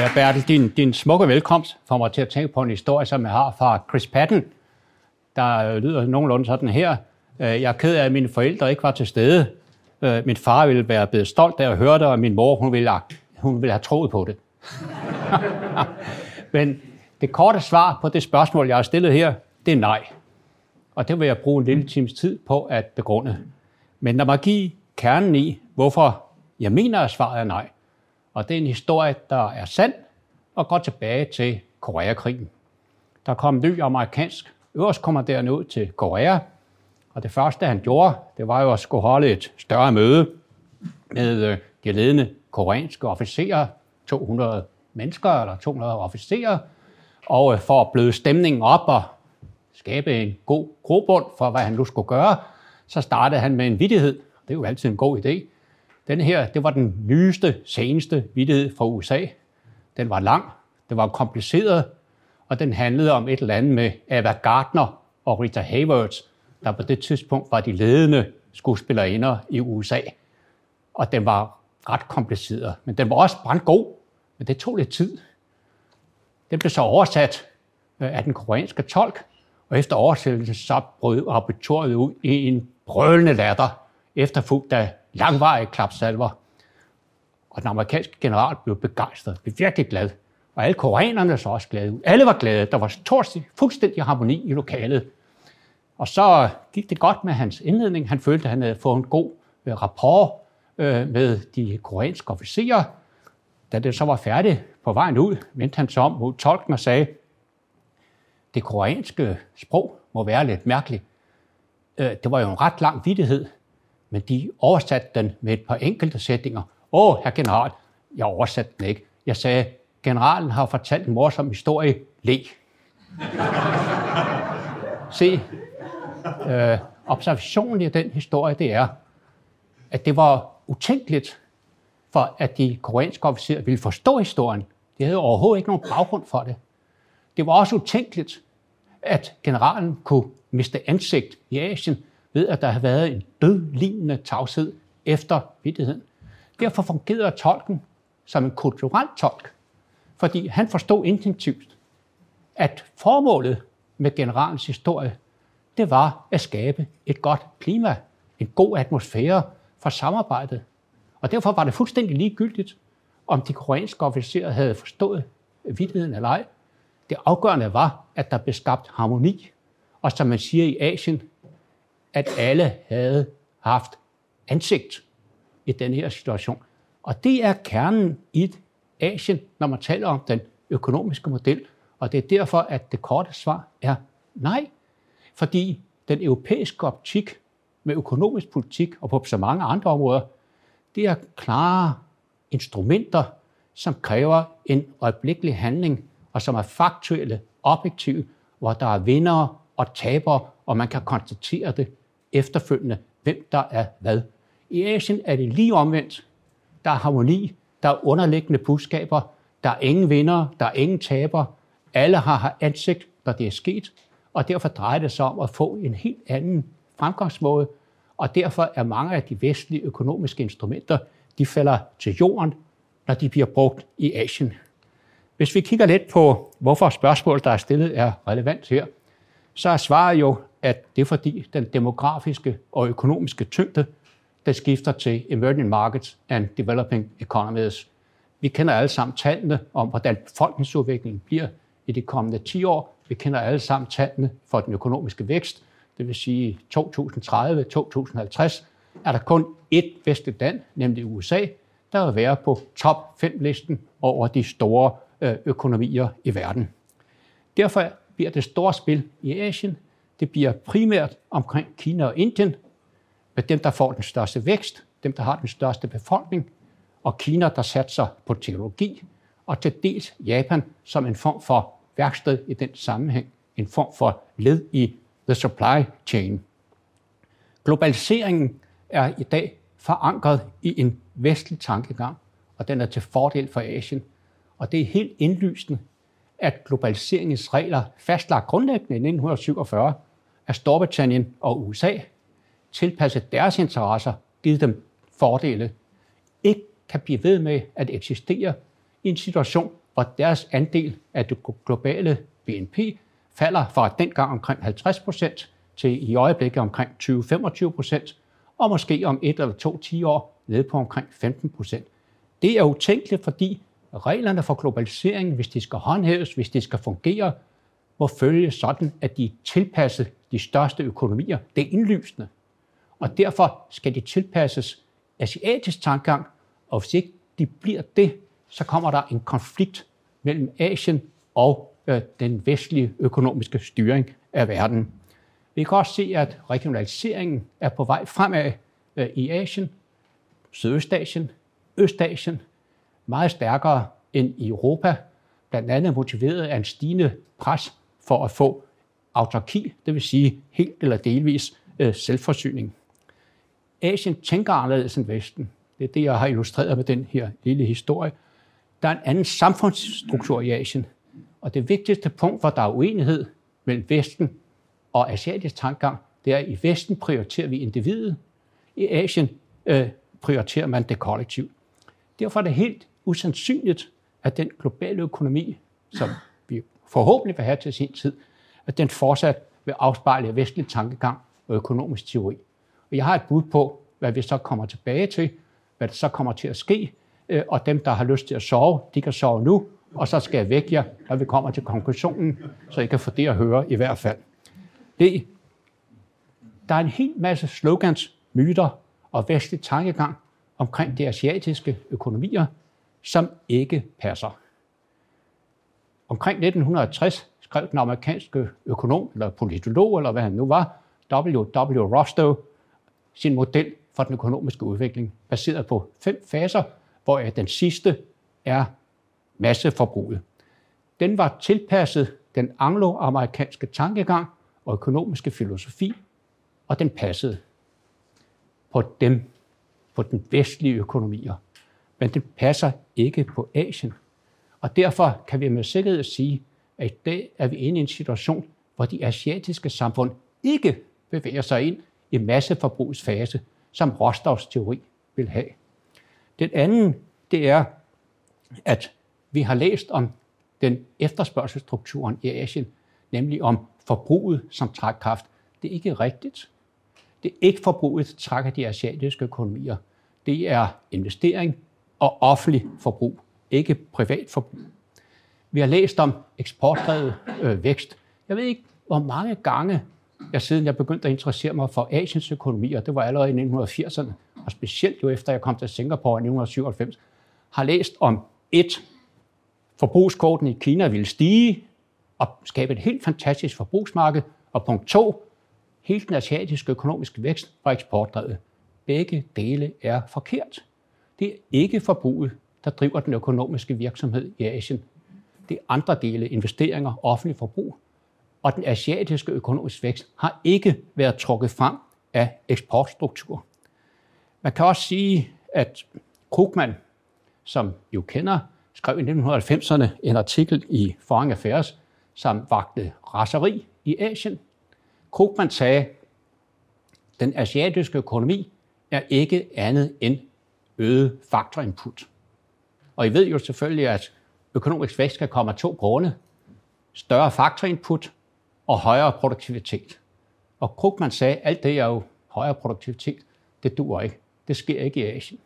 Ja, Bertel, din, din smukke velkomst får mig til at tænke på en historie, som jeg har fra Chris Patton, der lyder nogenlunde sådan her. Øh, jeg er ked af, at mine forældre ikke var til stede. Øh, min far ville være blevet stolt, da jeg hørte, og min mor hun ville, hun ville have troet på det. Men det korte svar på det spørgsmål, jeg har stillet her, det er nej. Og det vil jeg bruge en lille times tid på at begrunde. Men når man giver kernen i, hvorfor jeg mener, at svaret er nej. Og det er en historie, der er sand og går tilbage til Koreakrigen. Der kom en ny amerikansk øverstkommanderende ud til Korea, og det første, han gjorde, det var jo at skulle holde et større møde med øh, de ledende koreanske officerer, 200 mennesker eller 200 officerer, og øh, for at bløde stemningen op og skabe en god grobund for, hvad han nu skulle gøre, så startede han med en vidighed. Det er jo altid en god idé. Den her, det var den nyeste, seneste vidtighed fra USA. Den var lang, den var kompliceret, og den handlede om et eller andet med Ava Gardner og Rita Hayworth, der på det tidspunkt var de ledende skuespillerinder i USA. Og den var ret kompliceret, men den var også brandgod, men det tog lidt tid. Den blev så oversat øh, af den koreanske tolk, og efter oversættelsen så brød auditoriet ud i en brølende latter, efterfulgt af langvarige klapsalver. Og den amerikanske general blev begejstret, blev virkelig glad. Og alle koreanerne så også glade. Alle var glade. Der var stort, fuldstændig harmoni i lokalet. Og så gik det godt med hans indledning. Han følte, at han havde fået en god øh, rapport øh, med de koreanske officerer. Da det så var færdigt på vejen ud, vendte han sig om mod tolken og sagde, det koreanske sprog må være lidt mærkeligt. Øh, det var jo en ret lang vidtighed, men de oversatte den med et par enkelte sætninger. Åh, herr general, jeg oversatte den ikke. Jeg sagde, generalen har fortalt en morsom historie. Le. Se, øh, observationen i den historie, det er, at det var utænkeligt for, at de koreanske officerer ville forstå historien. De havde overhovedet ikke nogen baggrund for det. Det var også utænkeligt, at generalen kunne miste ansigt i Asien ved, at der havde været en dødlignende tavshed efter vidtigheden. Derfor fungerede tolken som en kulturel tolk, fordi han forstod instinktivt, at formålet med generalens historie, det var at skabe et godt klima, en god atmosfære for samarbejdet. Og derfor var det fuldstændig ligegyldigt, om de koreanske officerer havde forstået vidtigheden eller ej. Det afgørende var, at der blev skabt harmoni. Og som man siger i Asien, at alle havde haft ansigt i den her situation. Og det er kernen i Asien, når man taler om den økonomiske model. Og det er derfor, at det korte svar er nej. Fordi den europæiske optik med økonomisk politik og på så mange andre områder, det er klare instrumenter, som kræver en øjeblikkelig handling, og som er faktuelle, objektive, hvor der er vinder og tabere, og man kan konstatere det efterfølgende, hvem der er hvad. I Asien er det lige omvendt. Der er harmoni, der er underliggende budskaber, der er ingen vinder, der er ingen taber. Alle har ansigt, når det er sket, og derfor drejer det sig om at få en helt anden fremgangsmåde, og derfor er mange af de vestlige økonomiske instrumenter, de falder til jorden, når de bliver brugt i Asien. Hvis vi kigger lidt på, hvorfor spørgsmålet, der er stillet, er relevant her, så er svaret jo, at det er fordi den demografiske og økonomiske tyngde, der skifter til emerging markets and developing economies. Vi kender alle sammen tallene om, hvordan befolkningsudviklingen bliver i de kommende 10 år. Vi kender alle sammen tallene for den økonomiske vækst. Det vil sige 2030-2050 er der kun ét vestligt land, nemlig USA, der vil være på top 5-listen over de store øh, økonomier i verden. Derfor bliver det store spil i Asien det bliver primært omkring Kina og Indien, med dem, der får den største vækst, dem, der har den største befolkning, og Kina, der satser på teknologi, og til dels Japan som en form for værksted i den sammenhæng, en form for led i the supply chain. Globaliseringen er i dag forankret i en vestlig tankegang, og den er til fordel for Asien. Og det er helt indlysende, at globaliseringens regler fastlagt grundlæggende i 1947 at Storbritannien og USA tilpasset deres interesser, givet dem fordele, ikke kan blive ved med at eksistere i en situation, hvor deres andel af det globale BNP falder fra dengang omkring 50 procent til i øjeblikket omkring 20-25 procent, og måske om et eller to 10 år ned på omkring 15 procent. Det er utænkeligt, fordi reglerne for globalisering, hvis de skal håndhæves, hvis de skal fungere, må følge sådan, at de er tilpasset de største økonomier. Det er indlysende. Og derfor skal de tilpasses asiatisk tankegang, og hvis ikke de bliver det, så kommer der en konflikt mellem Asien og øh, den vestlige økonomiske styring af verden. Vi kan også se, at regionaliseringen er på vej fremad øh, i Asien, Sydøstasien, Østasien, meget stærkere end i Europa, blandt andet motiveret af en stigende pres for at få autarki, det vil sige helt eller delvis øh, selvforsyning. Asien tænker anderledes end Vesten. Det er det, jeg har illustreret med den her lille historie. Der er en anden samfundsstruktur i Asien, og det vigtigste punkt, hvor der er uenighed mellem Vesten og asiatisk tankegang, det er, at i Vesten prioriterer vi individet, i Asien øh, prioriterer man det kollektiv. Derfor er det helt usandsynligt, at den globale økonomi, som vi forhåbentlig vil have til sin tid, at den fortsat vil afspejle vestlig tankegang og økonomisk teori. Og jeg har et bud på, hvad vi så kommer tilbage til, hvad der så kommer til at ske, øh, og dem, der har lyst til at sove, de kan sove nu, og så skal jeg vække jer, når vi kommer til konklusionen, så I kan få det at høre i hvert fald. Det, der er en hel masse slogans, myter og vestlig tankegang omkring de asiatiske økonomier, som ikke passer. Omkring 1960 skrev den amerikanske økonom, eller politolog, eller hvad han nu var, W.W. Rostow, sin model for den økonomiske udvikling, baseret på fem faser, hvor den sidste er masseforbruget. Den var tilpasset den angloamerikanske tankegang og økonomiske filosofi, og den passede på dem, på den vestlige økonomier. Men den passer ikke på Asien. Og derfor kan vi med sikkerhed sige, at i dag er vi inde i en situation, hvor de asiatiske samfund ikke bevæger sig ind i masseforbrugets fase, som Rostovs teori vil have. Den anden, det er, at vi har læst om den efterspørgselsstrukturen i Asien, nemlig om forbruget som trækkraft. Det er ikke rigtigt. Det er ikke forbruget, der trækker de asiatiske økonomier. Det er investering og offentlig forbrug, ikke privat forbrug. Vi har læst om eksportdrevet øh, vækst. Jeg ved ikke, hvor mange gange jeg siden jeg begyndte at interessere mig for Asiens økonomi, og det var allerede i 1980'erne, og specielt jo efter jeg kom til Singapore i 1997, har læst om et, forbrugskorten i Kina ville stige og skabe et helt fantastisk forbrugsmarked, og punkt to, hele den asiatiske økonomiske vækst var eksportdrevet. Begge dele er forkert. Det er ikke forbruget, der driver den økonomiske virksomhed i Asien. Det er andre dele, investeringer, offentlig forbrug, og den asiatiske økonomiske vækst har ikke været trukket frem af eksportstruktur. Man kan også sige, at Krugman, som jo kender, skrev i 1990'erne en artikel i Foreign Affairs, som vagte raseri i Asien. Krugman sagde, den asiatiske økonomi er ikke andet end øget faktorinput. Og I ved jo selvfølgelig, at økonomisk vækst kan komme af to grunde. Større faktorinput og højere produktivitet. Og Krugman sagde, at alt det er jo højere produktivitet. Det dur ikke. Det sker ikke i Asien.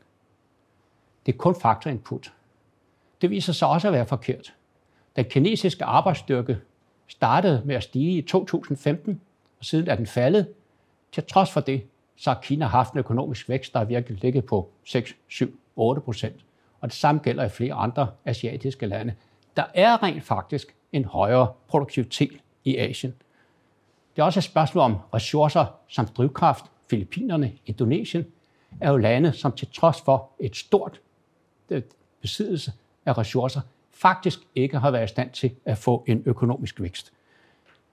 Det er kun faktorinput. Det viser sig også at være forkert. Den kinesiske arbejdsstyrke startede med at stige i 2015, og siden er den faldet. Til trods for det, så har Kina haft en økonomisk vækst, der har virkelig ligget på 6, 7, 8 procent. Og det samme gælder i flere andre asiatiske lande. Der er rent faktisk en højere produktivitet i Asien. Det er også et spørgsmål om ressourcer som drivkraft. Filippinerne, Indonesien er jo lande, som til trods for et stort øh, besiddelse af ressourcer, faktisk ikke har været i stand til at få en økonomisk vækst.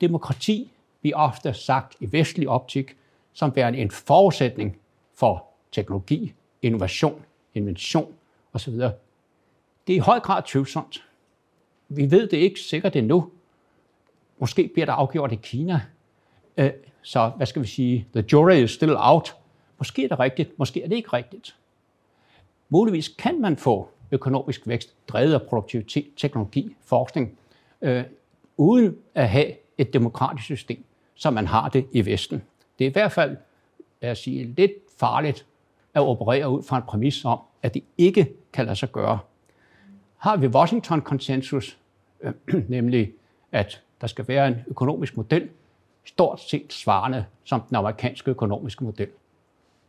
Demokrati bliver ofte sagt i vestlig optik som værende en forudsætning for teknologi, innovation, invention osv. Det er i høj grad tvivlsomt. Vi ved det ikke sikkert endnu. Måske bliver der afgjort i Kina. Øh, så hvad skal vi sige? The jury is still out. Måske er det rigtigt, måske er det ikke rigtigt. Muligvis kan man få økonomisk vækst, drevet af produktivitet, teknologi, forskning, øh, uden at have et demokratisk system, som man har det i Vesten. Det er i hvert fald, vil jeg sige, lidt farligt at operere ud fra en præmis om, at det ikke kan lade sig gøre. Har vi Washington-konsensus, øh, nemlig at der skal være en økonomisk model, stort set svarende som den amerikanske økonomiske model.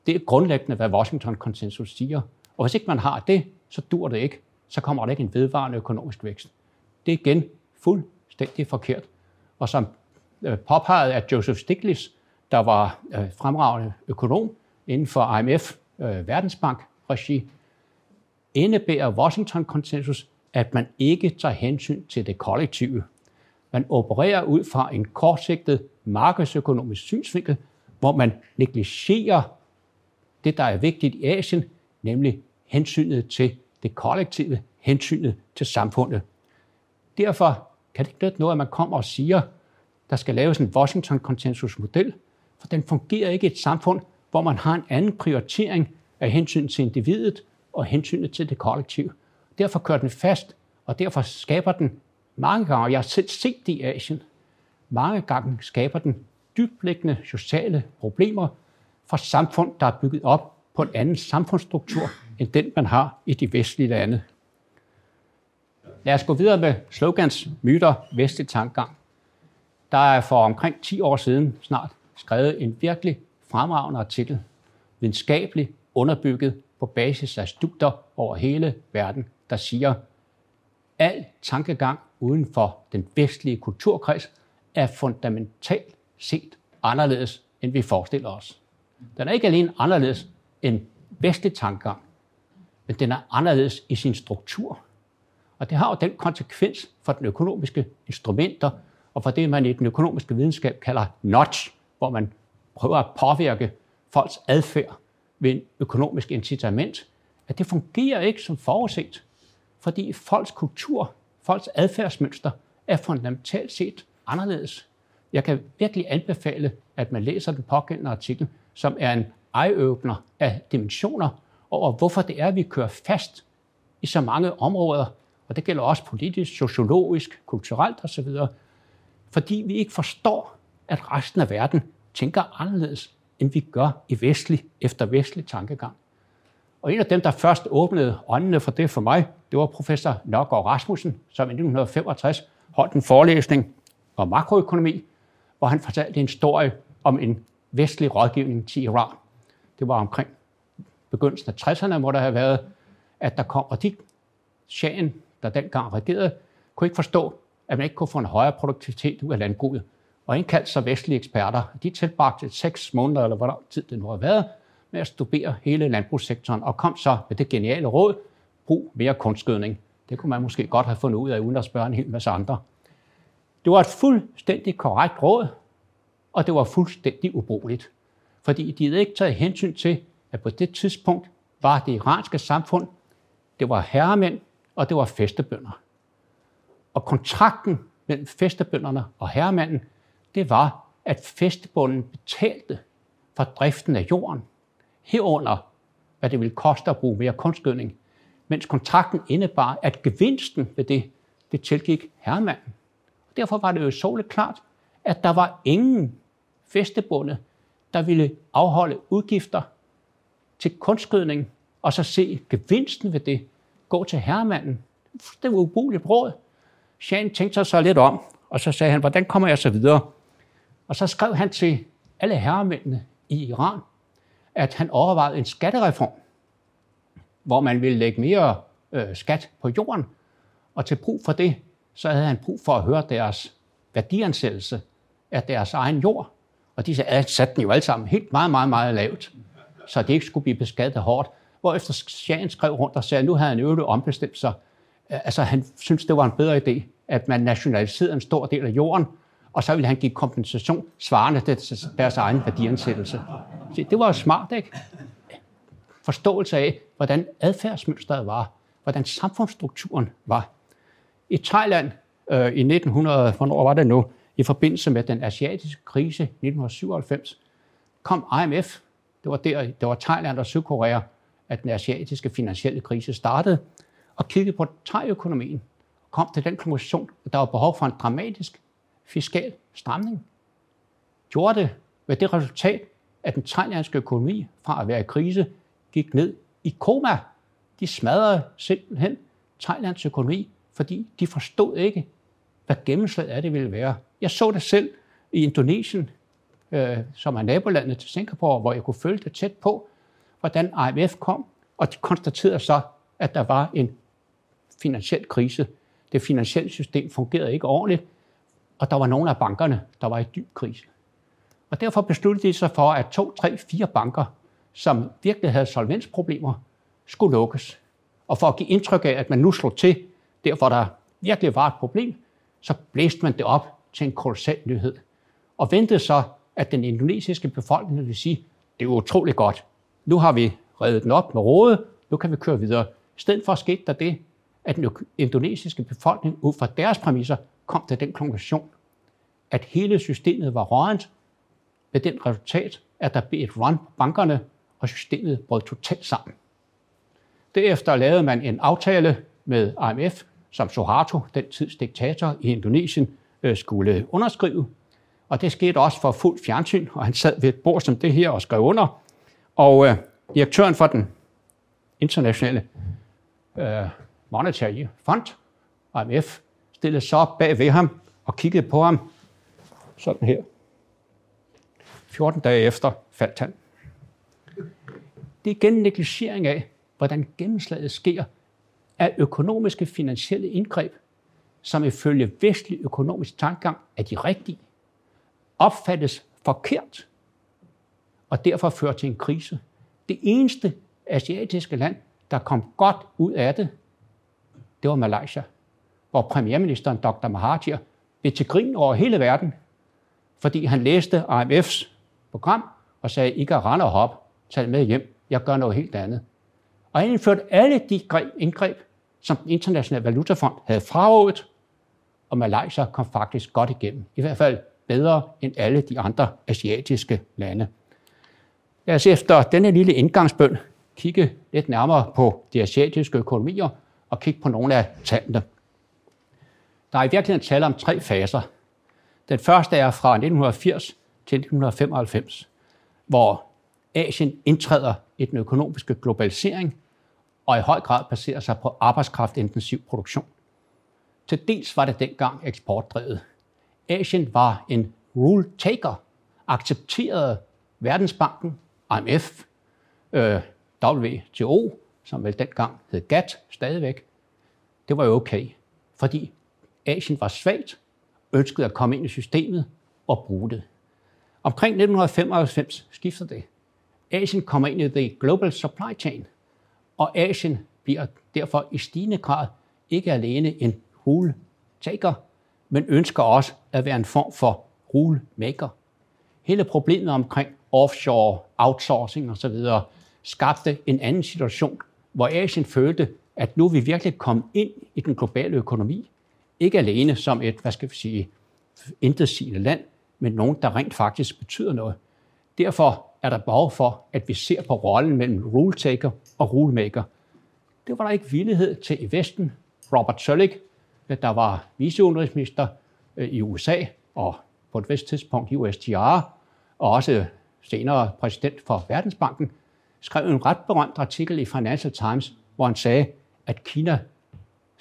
Det er grundlæggende, hvad Washington-konsensus siger. Og hvis ikke man har det, så dur det ikke. Så kommer der ikke en vedvarende økonomisk vækst. Det er igen fuldstændig forkert. Og som øh, påpeget af Joseph Stiglitz, der var øh, fremragende økonom inden for IMF, øh, Verdensbank-regi, indebærer Washington-konsensus, at man ikke tager hensyn til det kollektive. Man opererer ud fra en kortsigtet markedsøkonomisk synsvinkel, hvor man negligerer det, der er vigtigt i Asien, nemlig hensynet til det kollektive, hensynet til samfundet. Derfor kan det ikke nytte noget, at man kommer og siger, der skal laves en Washington-konsensusmodel, for den fungerer ikke i et samfund, hvor man har en anden prioritering af hensyn til individet og hensynet til det kollektiv. Derfor kører den fast, og derfor skaber den mange gange, og jeg har selv set det i Asien, mange gange skaber den dybliggende sociale problemer for samfund, der er bygget op på en anden samfundsstruktur, end den man har i de vestlige lande. Lad os gå videre med slogans, myter, vestlig tankegang. Der er for omkring 10 år siden snart skrevet en virkelig fremragende artikel, videnskabeligt underbygget på basis af studier over hele verden, der siger, al tankegang uden for den vestlige kulturkreds er fundamentalt set anderledes, end vi forestiller os. Den er ikke alene anderledes end vestlig tankegang, men den er anderledes i sin struktur. Og det har jo den konsekvens for den økonomiske instrumenter, og for det, man i den økonomiske videnskab kalder notch, hvor man prøver at påvirke folks adfærd ved en økonomisk incitament, at det fungerer ikke som forudset, fordi folks kultur, folks adfærdsmønster er fundamentalt set anderledes. Jeg kan virkelig anbefale, at man læser den pågældende artikel, som er en eye af dimensioner over, hvorfor det er, at vi kører fast i så mange områder, og det gælder også politisk, sociologisk, kulturelt osv., fordi vi ikke forstår, at resten af verden tænker anderledes, end vi gør i vestlig efter vestlig tankegang. Og en af dem, der først åbnede øjnene for det for mig, det var professor Nørgaard Rasmussen, som i 1965 holdt en forelæsning om makroøkonomi, hvor han fortalte en historie om en vestlig rådgivning til Iran. Det var omkring begyndelsen af 60'erne, hvor der havde været, at der kom, og de shahen, der dengang regerede, kunne ikke forstå, at man ikke kunne få en højere produktivitet ud af landbruget. Og indkaldt sig vestlige eksperter. De tilbragte seks måneder, eller hvor lang tid det nu har været, med at studere hele landbrugssektoren, og kom så med det geniale råd, brug mere kunstgødning. Det kunne man måske godt have fundet ud af, uden at spørge en hel masse andre. Det var et fuldstændig korrekt råd, og det var fuldstændig ubrugeligt. Fordi de havde ikke taget hensyn til, at på det tidspunkt var det iranske samfund, det var herremænd, og det var festebønder. Og kontrakten mellem festebønderne og herremanden, det var, at festbunden betalte for driften af jorden, herunder hvad det ville koste at bruge mere kunstgødning, mens kontrakten indebar, at gevinsten ved det, det tilgik herremanden. Og derfor var det jo så klart, at der var ingen festebunde, der ville afholde udgifter til kunstgødning, og så se gevinsten ved det gå til herremanden. Det var ubrugeligt råd. Shane tænkte sig så lidt om, og så sagde han, hvordan kommer jeg så videre? Og så skrev han til alle herremændene i Iran, at han overvejede en skattereform, hvor man ville lægge mere øh, skat på jorden, og til brug for det, så havde han brug for at høre deres værdiansættelse af deres egen jord. Og de satte den jo alle sammen helt meget, meget, meget lavt, så det ikke skulle blive beskattet hårdt. Hvorefter Sjæren skrev rundt og sagde, at nu havde han øvrigt ombestemt sig. Altså han synes det var en bedre idé, at man nationaliserede en stor del af jorden, og så ville han give kompensation svarende til deres egen værdiansættelse. Så det var jo smart, ikke? Forståelse af, hvordan adfærdsmønstret var, hvordan samfundsstrukturen var. I Thailand øh, i 1900, hvornår var det nu, i forbindelse med den asiatiske krise 1997, kom IMF. Det var der, det var Thailand og Sydkorea, at den asiatiske finansielle krise startede. og kiggede på thai-økonomien og kom til den konklusion, at der var behov for en dramatisk fiskal stramning. Gjorde det med det resultat, at den thailandske økonomi fra at være i krise gik ned i koma. De smadrede simpelthen Thailands økonomi, fordi de forstod ikke, hvad gennemslaget af det ville være. Jeg så det selv i Indonesien, øh, som er nabolandet til Singapore, hvor jeg kunne følge det tæt på, hvordan IMF kom, og de konstaterede så, at der var en finansiel krise. Det finansielle system fungerede ikke ordentligt, og der var nogle af bankerne, der var i dyb krise. Og derfor besluttede de sig for, at to, tre, fire banker, som virkelig havde solvensproblemer, skulle lukkes. Og for at give indtryk af, at man nu slog til, der hvor der virkelig var et problem, så blæste man det op til en kolossal nyhed. Og ventede så, at den indonesiske befolkning ville sige, det er utroligt godt. Nu har vi reddet den op med rådet, nu kan vi køre videre. I stedet for skete der det, at den indonesiske befolkning ud fra deres præmisser kom til den konklusion, at hele systemet var rådent, med den resultat, at der blev et run på bankerne, og systemet brød totalt sammen. Derefter lavede man en aftale med IMF, som Suharto, den tids diktator i Indonesien, øh, skulle underskrive. Og det skete også for fuld fjernsyn, og han sad ved et bord som det her og skrev under. Og øh, direktøren for den internationale øh, monetary fund, IMF, stillede sig op bag ved ham og kiggede på ham sådan her. 14 dage efter faldt han. Det er igen negligering af, hvordan gennemslaget sker af økonomiske finansielle indgreb, som ifølge vestlig økonomisk tankegang er de rigtige, opfattes forkert og derfor fører til en krise. Det eneste asiatiske land, der kom godt ud af det, det var Malaysia, hvor premierministeren Dr. Mahathir blev til grin over hele verden, fordi han læste IMF's program og sagde, I kan rende og hoppe, tag med hjem, jeg gør noget helt andet. Og han indførte alle de indgreb, som den internationale valutafond havde frarådet, og Malaysia kom faktisk godt igennem. I hvert fald bedre end alle de andre asiatiske lande. Lad os efter denne lille indgangsbøn kigge lidt nærmere på de asiatiske økonomier og kigge på nogle af tallene. Der er i virkeligheden tale om tre faser. Den første er fra 1980 til 1995, hvor Asien indtræder i den økonomiske globalisering og i høj grad baserer sig på arbejdskraftintensiv produktion. Til dels var det dengang eksportdrevet. Asien var en rule taker, accepterede Verdensbanken, IMF, øh, WTO, som vel dengang hed GATT stadigvæk. Det var jo okay, fordi Asien var svagt, ønskede at komme ind i systemet og bruge det. Omkring 1995 skifter det. Asien kommer ind i the global supply chain, og Asien bliver derfor i stigende grad ikke alene en rule taker, men ønsker også at være en form for rule maker. Hele problemet omkring offshore, outsourcing osv. skabte en anden situation, hvor Asien følte, at nu er vi virkelig kommet ind i den globale økonomi. Ikke alene som et, hvad skal vi sige, intetsigende land, men nogen, der rent faktisk betyder noget. Derfor er der behov for, at vi ser på rollen mellem rule taker og rule maker. Det var der ikke villighed til i Vesten. Robert Søllig, øh, der var viceudenrigsminister øh, i USA og på et vist tidspunkt i USTR, og også senere præsident for Verdensbanken, skrev en ret berømt artikel i Financial Times, hvor han sagde, at Kina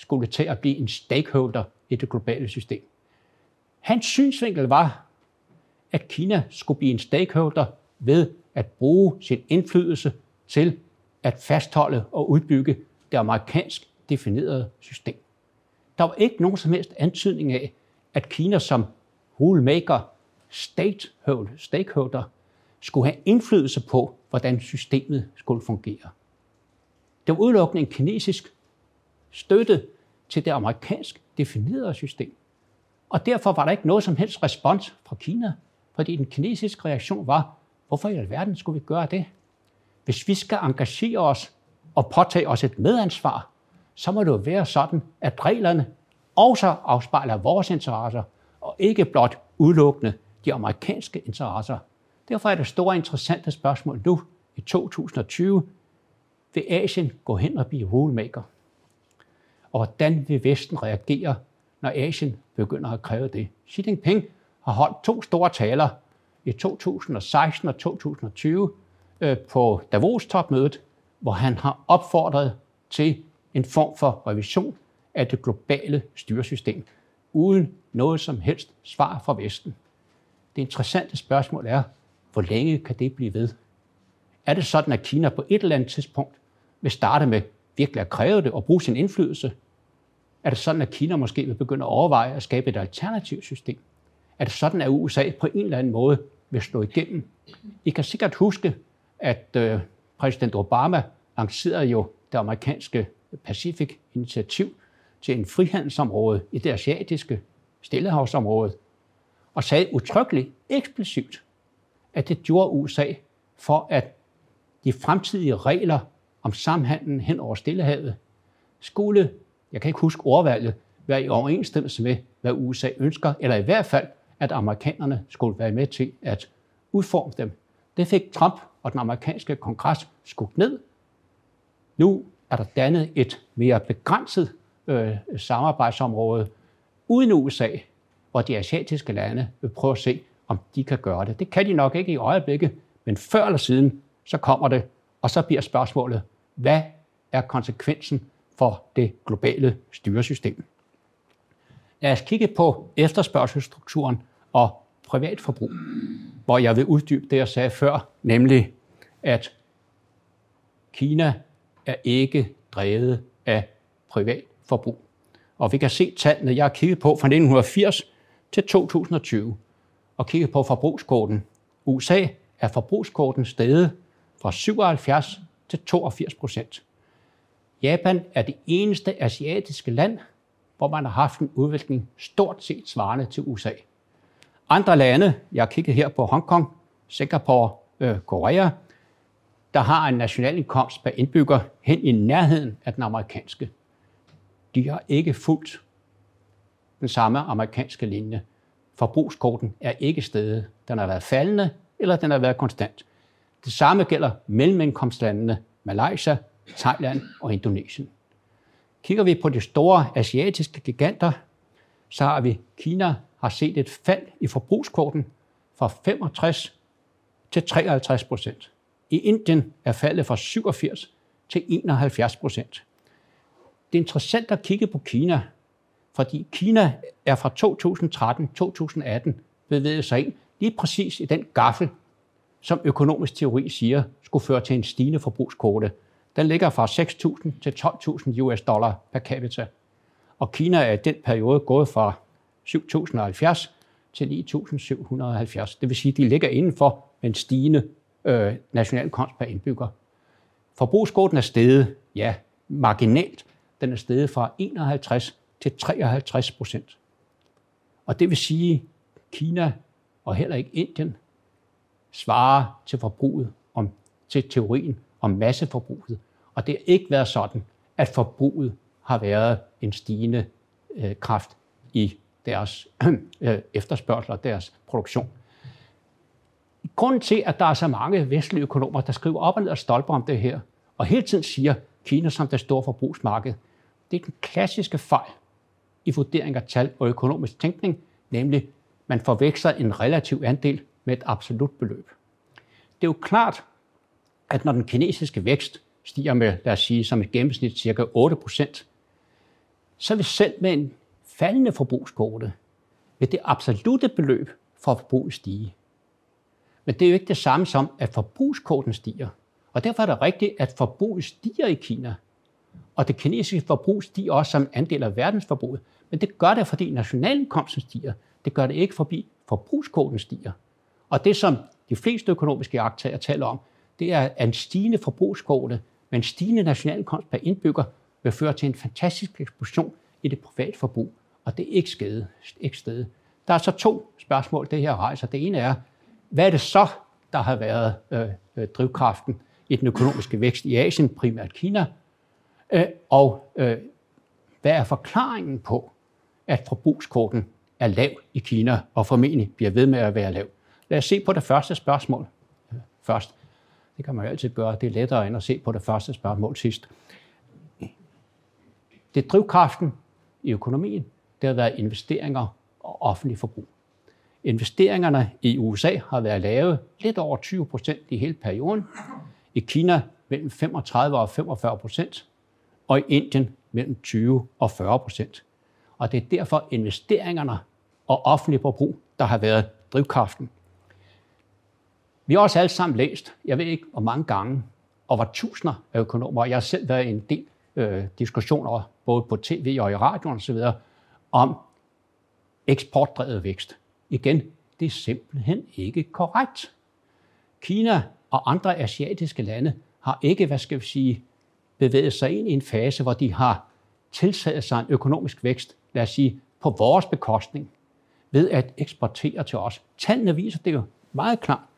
skulle til at blive en stakeholder i det globale system. Hans synsvinkel var, at Kina skulle blive en stakeholder ved at bruge sin indflydelse til at fastholde og udbygge det amerikansk definerede system. Der var ikke nogen som helst antydning af, at Kina som rulemaker, stakeholder, stakeholder skulle have indflydelse på, hvordan systemet skulle fungere. Det var udelukkende en kinesisk støtte til det amerikansk definerede system. Og derfor var der ikke noget som helst respons fra Kina, fordi den kinesiske reaktion var, hvorfor i alverden skulle vi gøre det? Hvis vi skal engagere os og påtage os et medansvar, så må det jo være sådan, at reglerne også afspejler vores interesser, og ikke blot udelukkende de amerikanske interesser. Derfor er det store interessante spørgsmål nu i 2020, vil Asien gå hen og blive rulemaker? Og hvordan vil Vesten reagere, når Asien begynder at kræve det. Xi Jinping har holdt to store taler i 2016 og 2020 øh, på Davos-topmødet, hvor han har opfordret til en form for revision af det globale styresystem, uden noget som helst svar fra Vesten. Det interessante spørgsmål er, hvor længe kan det blive ved? Er det sådan, at Kina på et eller andet tidspunkt vil starte med virkelig at kræve det og bruge sin indflydelse? Er det sådan, at Kina måske vil begynde at overveje at skabe et alternativt system? Er det sådan, at USA på en eller anden måde vil slå igennem? I kan sikkert huske, at øh, præsident Obama lancerede jo det amerikanske Pacific-initiativ til en frihandelsområde i det asiatiske stillehavsområde, og sagde utryggeligt eksplicit, at det gjorde USA for at de fremtidige regler om samhandlen hen over Stillehavet skulle, jeg kan ikke huske ordvalget, være i overensstemmelse med, hvad USA ønsker, eller i hvert fald, at amerikanerne skulle være med til at udforme dem. Det fik Trump og den amerikanske kongres skudt ned. Nu er der dannet et mere begrænset øh, samarbejdsområde uden USA, hvor de asiatiske lande vil prøve at se, om de kan gøre det. Det kan de nok ikke i øjeblikket, men før eller siden, så kommer det, og så bliver spørgsmålet, hvad er konsekvensen for det globale styresystem? Lad os kigge på efterspørgselsstrukturen og privatforbrug, hvor jeg vil uddybe det, jeg sagde før, nemlig at Kina er ikke drevet af privatforbrug. Og vi kan se tallene, jeg har kigget på fra 1980 til 2020, og kigget på forbrugskorten. USA er forbrugskorten steget fra 77 til 82 procent. Japan er det eneste asiatiske land, hvor man har haft en udvikling stort set svarende til USA. Andre lande, jeg har kigget her på Hongkong, Singapore, øh, Korea, der har en nationalindkomst per indbygger hen i nærheden af den amerikanske. De har ikke fulgt den samme amerikanske linje. Forbrugskorten er ikke stedet. Den har været faldende, eller den har været konstant. Det samme gælder mellemindkomstlandene Malaysia, Thailand og Indonesien. Kigger vi på de store asiatiske giganter, så har vi Kina har set et fald i forbrugskorten fra 65 til 53 procent. I Indien er faldet fra 87 til 71 procent. Det er interessant at kigge på Kina, fordi Kina er fra 2013-2018 bevæget sig ind lige præcis i den gaffel, som økonomisk teori siger skulle føre til en stigende forbrugskorte. Den ligger fra 6.000 til 12.000 US dollar per capita. Og Kina er i den periode gået fra 7.070 til 9.770. Det vil sige, at de ligger inden for en stigende øh, nationalkonst per indbygger. Forbrugskorten er steget, ja, marginalt. Den er steget fra 51 til 53 procent. Og det vil sige, at Kina og heller ikke Indien svarer til forbruget, om, til teorien om masseforbruget. Og det har ikke været sådan, at forbruget har været en stigende øh, kraft i deres øh, efterspørgsel og deres produktion. Grunden til, at der er så mange vestlige økonomer, der skriver op og ned og stolper om det her, og hele tiden siger Kina som det store forbrugsmarked, det er den klassiske fejl i vurdering af tal og økonomisk tænkning, nemlig man forveksler en relativ andel med et absolut beløb. Det er jo klart, at når den kinesiske vækst stiger med, lad os sige, som et gennemsnit cirka 8 procent, så vil selv med en faldende forbrugskvote, vil det absolute beløb for forbruget stige. Men det er jo ikke det samme som, at forbrugskvoten stiger. Og derfor er det rigtigt, at forbruget stiger i Kina. Og det kinesiske forbrug stiger også som andel af verdensforbruget. Men det gør det, fordi nationalindkomsten stiger. Det gør det ikke, fordi forbrugskvoten stiger. Og det, som de fleste økonomiske akterer taler om, det er, at en stigende forbrugskvote med en stigende nationalindkomst per indbygger vil føre til en fantastisk eksplosion i det private forbrug. Og det er ikke skede. Ikke skede. Der er så to spørgsmål, det her rejser. Det ene er, hvad er det så, der har været øh, øh, drivkraften i den økonomiske vækst i Asien, primært Kina? Øh, og øh, hvad er forklaringen på, at forbrugskvoten er lav i Kina, og formentlig bliver ved med at være lav? Lad os se på det første spørgsmål først. Det kan man jo altid gøre. Det er lettere end at se på det første spørgsmål sidst. Det er drivkraften i økonomien. Det har været investeringer og offentlig forbrug. Investeringerne i USA har været lave lidt over 20 procent i hele perioden. I Kina mellem 35 og 45 procent. Og i Indien mellem 20 og 40 procent. Og det er derfor investeringerne og offentlig forbrug, der har været drivkraften. Vi har også alle sammen læst, jeg ved ikke hvor mange gange, og hvor tusinder af økonomer, jeg har selv været i en del øh, diskussioner, både på tv og i radioen osv., om eksportdrevet vækst. Igen, det er simpelthen ikke korrekt. Kina og andre asiatiske lande har ikke, hvad skal vi sige, bevæget sig ind i en fase, hvor de har tiltaget sig en økonomisk vækst, lad os sige, på vores bekostning, ved at eksportere til os. Tallene viser det jo meget klart.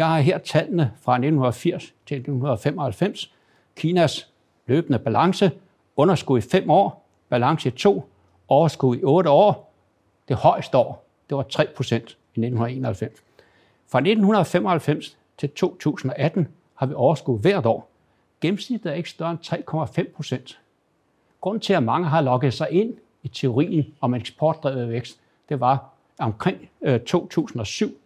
Jeg har her tallene fra 1980 til 1995. Kinas løbende balance, underskud i fem år, balance i to, overskud i otte år. Det højeste år, det var 3 procent i 1991. Fra 1995 til 2018 har vi overskud hvert år. Gennemsnittet er ikke større end 3,5 procent. Grunden til, at mange har lukket sig ind i teorien om eksportdrevet vækst, det var omkring øh, 2007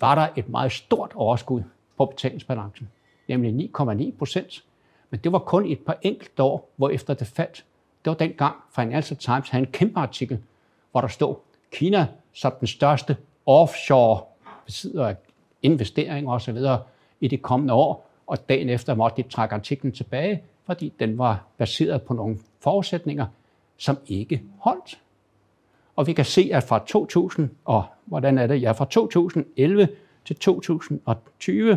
var der et meget stort overskud på betalingsbalancen, nemlig 9,9 procent. Men det var kun et par enkelte år, hvor efter det faldt. Det var dengang Financial Times havde en kæmpe artikel, hvor der stod, Kina som den største offshore besidder af investeringer osv. i de kommende år, og dagen efter måtte de trække artiklen tilbage, fordi den var baseret på nogle forudsætninger, som ikke holdt. Og vi kan se, at fra 2000 og hvordan er det? Ja, fra 2011 til 2020,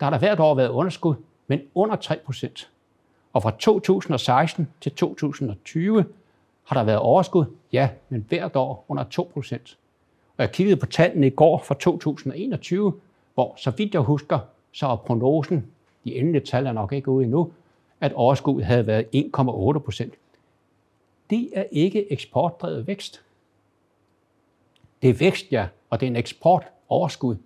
der har der hvert år været underskud, men under 3 procent. Og fra 2016 til 2020 har der været overskud, ja, men hvert år under 2 procent. Og jeg kiggede på tallene i går fra 2021, hvor, så vidt jeg husker, så er prognosen, de endelige tal er nok ikke ude endnu, at overskuddet havde været 1,8 procent. Det er ikke eksportdrevet vækst. Det er vækst, ja, og det er en eksport overskud,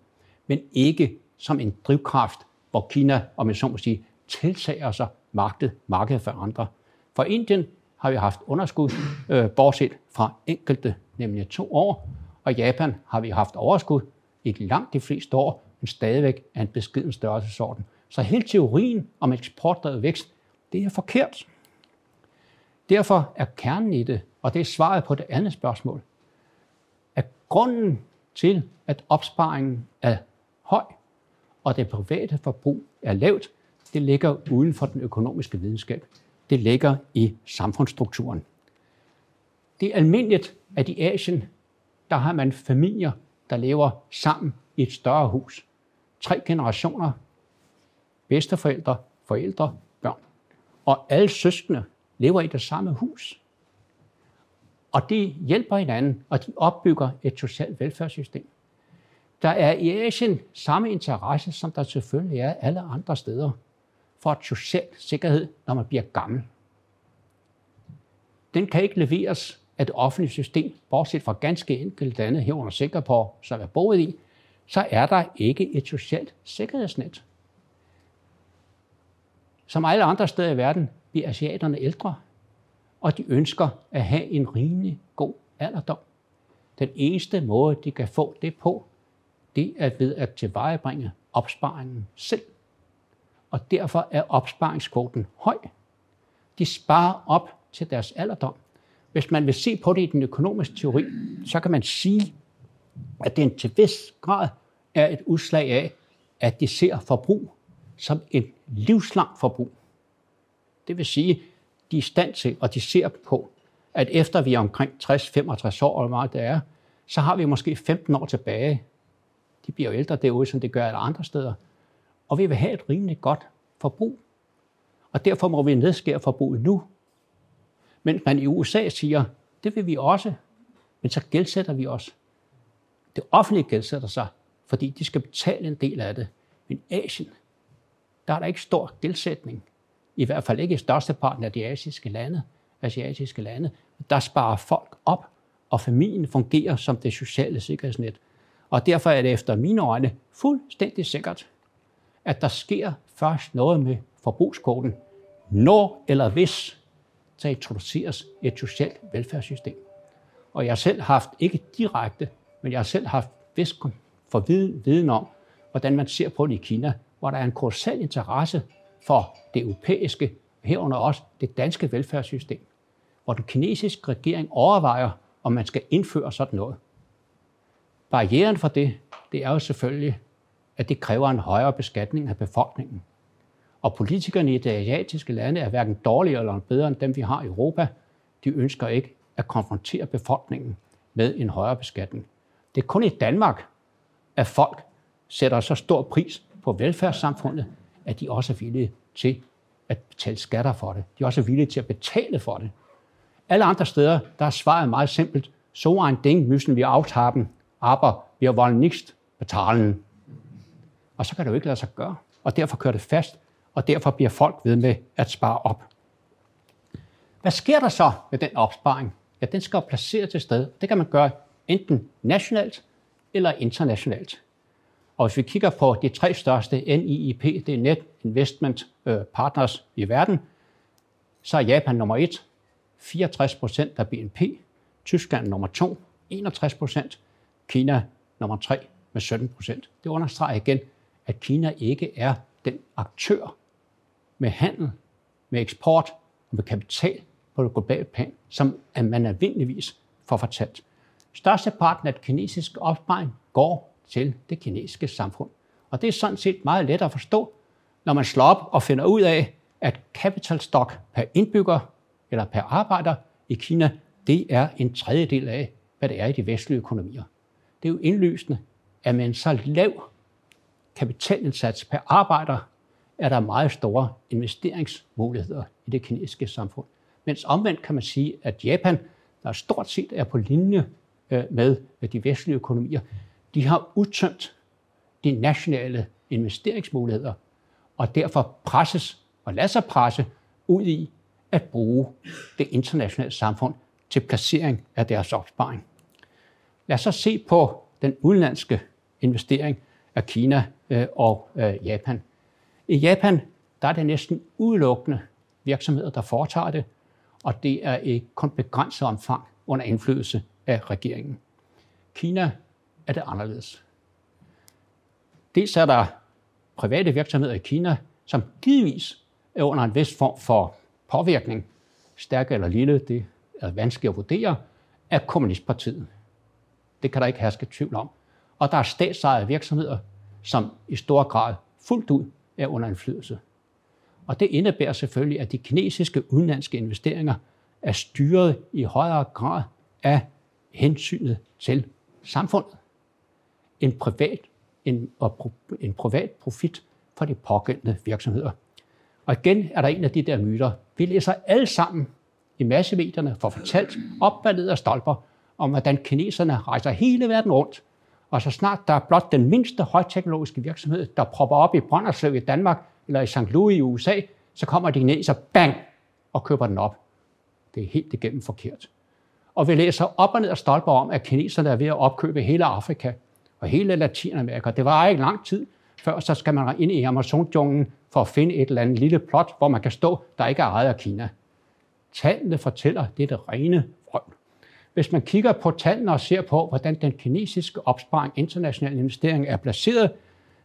men ikke som en drivkraft, hvor Kina, om jeg så må sige, tiltager sig markedet, markedet for andre. For Indien har vi haft underskud, øh, bortset fra enkelte, nemlig to år, og Japan har vi haft overskud i langt de fleste år, men stadigvæk er en beskeden størrelsesorden. Så hele teorien om eksportdrevet vækst, det er forkert. Derfor er kernen i det, og det er svaret på det andet spørgsmål, grunden til, at opsparingen er høj, og det private forbrug er lavt, det ligger uden for den økonomiske videnskab. Det ligger i samfundsstrukturen. Det er almindeligt, at i Asien, der har man familier, der lever sammen i et større hus. Tre generationer, bedsteforældre, forældre, børn. Og alle søskende lever i det samme hus. Og de hjælper hinanden, og de opbygger et socialt velfærdssystem. Der er i Asien samme interesse, som der selvfølgelig er alle andre steder, for et socialt sikkerhed, når man bliver gammel. Den kan ikke leveres af det offentlige system, bortset fra ganske enkelte lande herunder Singapore, som er boet i, så er der ikke et socialt sikkerhedsnet. Som alle andre steder i verden bliver asiaterne ældre, og de ønsker at have en rimelig god alderdom. Den eneste måde, de kan få det på, det er ved at tilvejebringe opsparingen selv. Og derfor er opsparingskvoten høj. De sparer op til deres alderdom. Hvis man vil se på det i den økonomiske teori, så kan man sige, at den til vis grad er et udslag af, at de ser forbrug som et livslangt forbrug. Det vil sige, de er i stand til, og de ser på, at efter vi er omkring 60-65 år, eller meget det er, så har vi måske 15 år tilbage. De bliver jo ældre derude, som det gør alle andre steder. Og vi vil have et rimeligt godt forbrug. Og derfor må vi nedskære forbruget nu. Men man i USA siger, det vil vi også, men så gældsætter vi os. Det offentlige gældsætter sig, fordi de skal betale en del af det. Men Asien, der er der ikke stor gældsætning i hvert fald ikke i størsteparten af de asiatiske lande, asiatiske lande, der sparer folk op, og familien fungerer som det sociale sikkerhedsnet. Og derfor er det efter mine øjne fuldstændig sikkert, at der sker først noget med forbrugskoden, når eller hvis der introduceres et socialt velfærdssystem. Og jeg har selv haft, ikke direkte, men jeg har selv haft vis for viden, viden om, hvordan man ser på det i Kina, hvor der er en kolossal interesse for det europæiske, herunder også det danske velfærdssystem, hvor den kinesiske regering overvejer, om man skal indføre sådan noget. Barrieren for det, det er jo selvfølgelig, at det kræver en højere beskatning af befolkningen. Og politikerne i de asiatiske lande er hverken dårligere eller bedre end dem, vi har i Europa. De ønsker ikke at konfrontere befolkningen med en højere beskatning. Det er kun i Danmark, at folk sætter så stor pris på velfærdssamfundet, at de også er villige til at betale skatter for det. De er også villige til at betale for det. Alle andre steder, der er svaret meget simpelt. So ein Ding müssen wir aufhaben, aber wir wollen nicht betalen. Og så kan det jo ikke lade sig gøre. Og derfor kører det fast, og derfor bliver folk ved med at spare op. Hvad sker der så med den opsparing? Ja, den skal placeres til sted. Det kan man gøre enten nationalt eller internationalt. Og hvis vi kigger på de tre største NIIP, det er Net Investment øh, Partners i verden, så er Japan nummer 1, 64 procent af BNP, Tyskland nummer 2, 61 procent, Kina nummer 3 med 17 procent. Det understreger igen, at Kina ikke er den aktør med handel, med eksport og med kapital på det globale plan, som man almindeligvis får fortalt. Størsteparten af den kinesiske opsparing går til det kinesiske samfund. Og det er sådan set meget let at forstå, når man slår op og finder ud af, at capital stock per indbygger eller per arbejder i Kina, det er en tredjedel af, hvad det er i de vestlige økonomier. Det er jo indlysende, at med en så lav kapitalindsats per arbejder, er der meget store investeringsmuligheder i det kinesiske samfund. Mens omvendt kan man sige, at Japan, der stort set er på linje øh, med de vestlige økonomier, de har udtømt de nationale investeringsmuligheder, og derfor presses og lader sig presse ud i at bruge det internationale samfund til placering af deres opsparing. Lad os så se på den udenlandske investering af Kina øh, og øh, Japan. I Japan der er det næsten udelukkende virksomheder, der foretager det, og det er i kun begrænset omfang under indflydelse af regeringen. Kina er det anderledes. Dels er der private virksomheder i Kina, som givetvis er under en vis form for påvirkning, stærk eller lille, det er vanskeligt at vurdere, af Kommunistpartiet. Det kan der ikke herske tvivl om. Og der er statsejede virksomheder, som i stor grad fuldt ud er under indflydelse. Og det indebærer selvfølgelig, at de kinesiske udenlandske investeringer er styret i højere grad af hensynet til samfundet. En privat, en, og en privat profit for de pågældende virksomheder. Og igen er der en af de der myter. Vi læser alle sammen i massemedierne for fortalt op og ned af stolper, om hvordan kineserne rejser hele verden rundt. Og så snart der er blot den mindste højteknologiske virksomhed, der propper op i Brønderslev i Danmark eller i St. Louis i USA, så kommer de kineser bang og køber den op. Det er helt igennem forkert. Og vi læser op og ned af stolper om, at kineserne er ved at opkøbe hele Afrika og hele Latinamerika. Det var ikke lang tid, før så skal man ind i Amazonjunglen for at finde et eller andet lille plot, hvor man kan stå, der ikke er ejet af Kina. Tallene fortæller, det er det rene frøm. Hvis man kigger på tallene og ser på, hvordan den kinesiske opsparing international investering er placeret,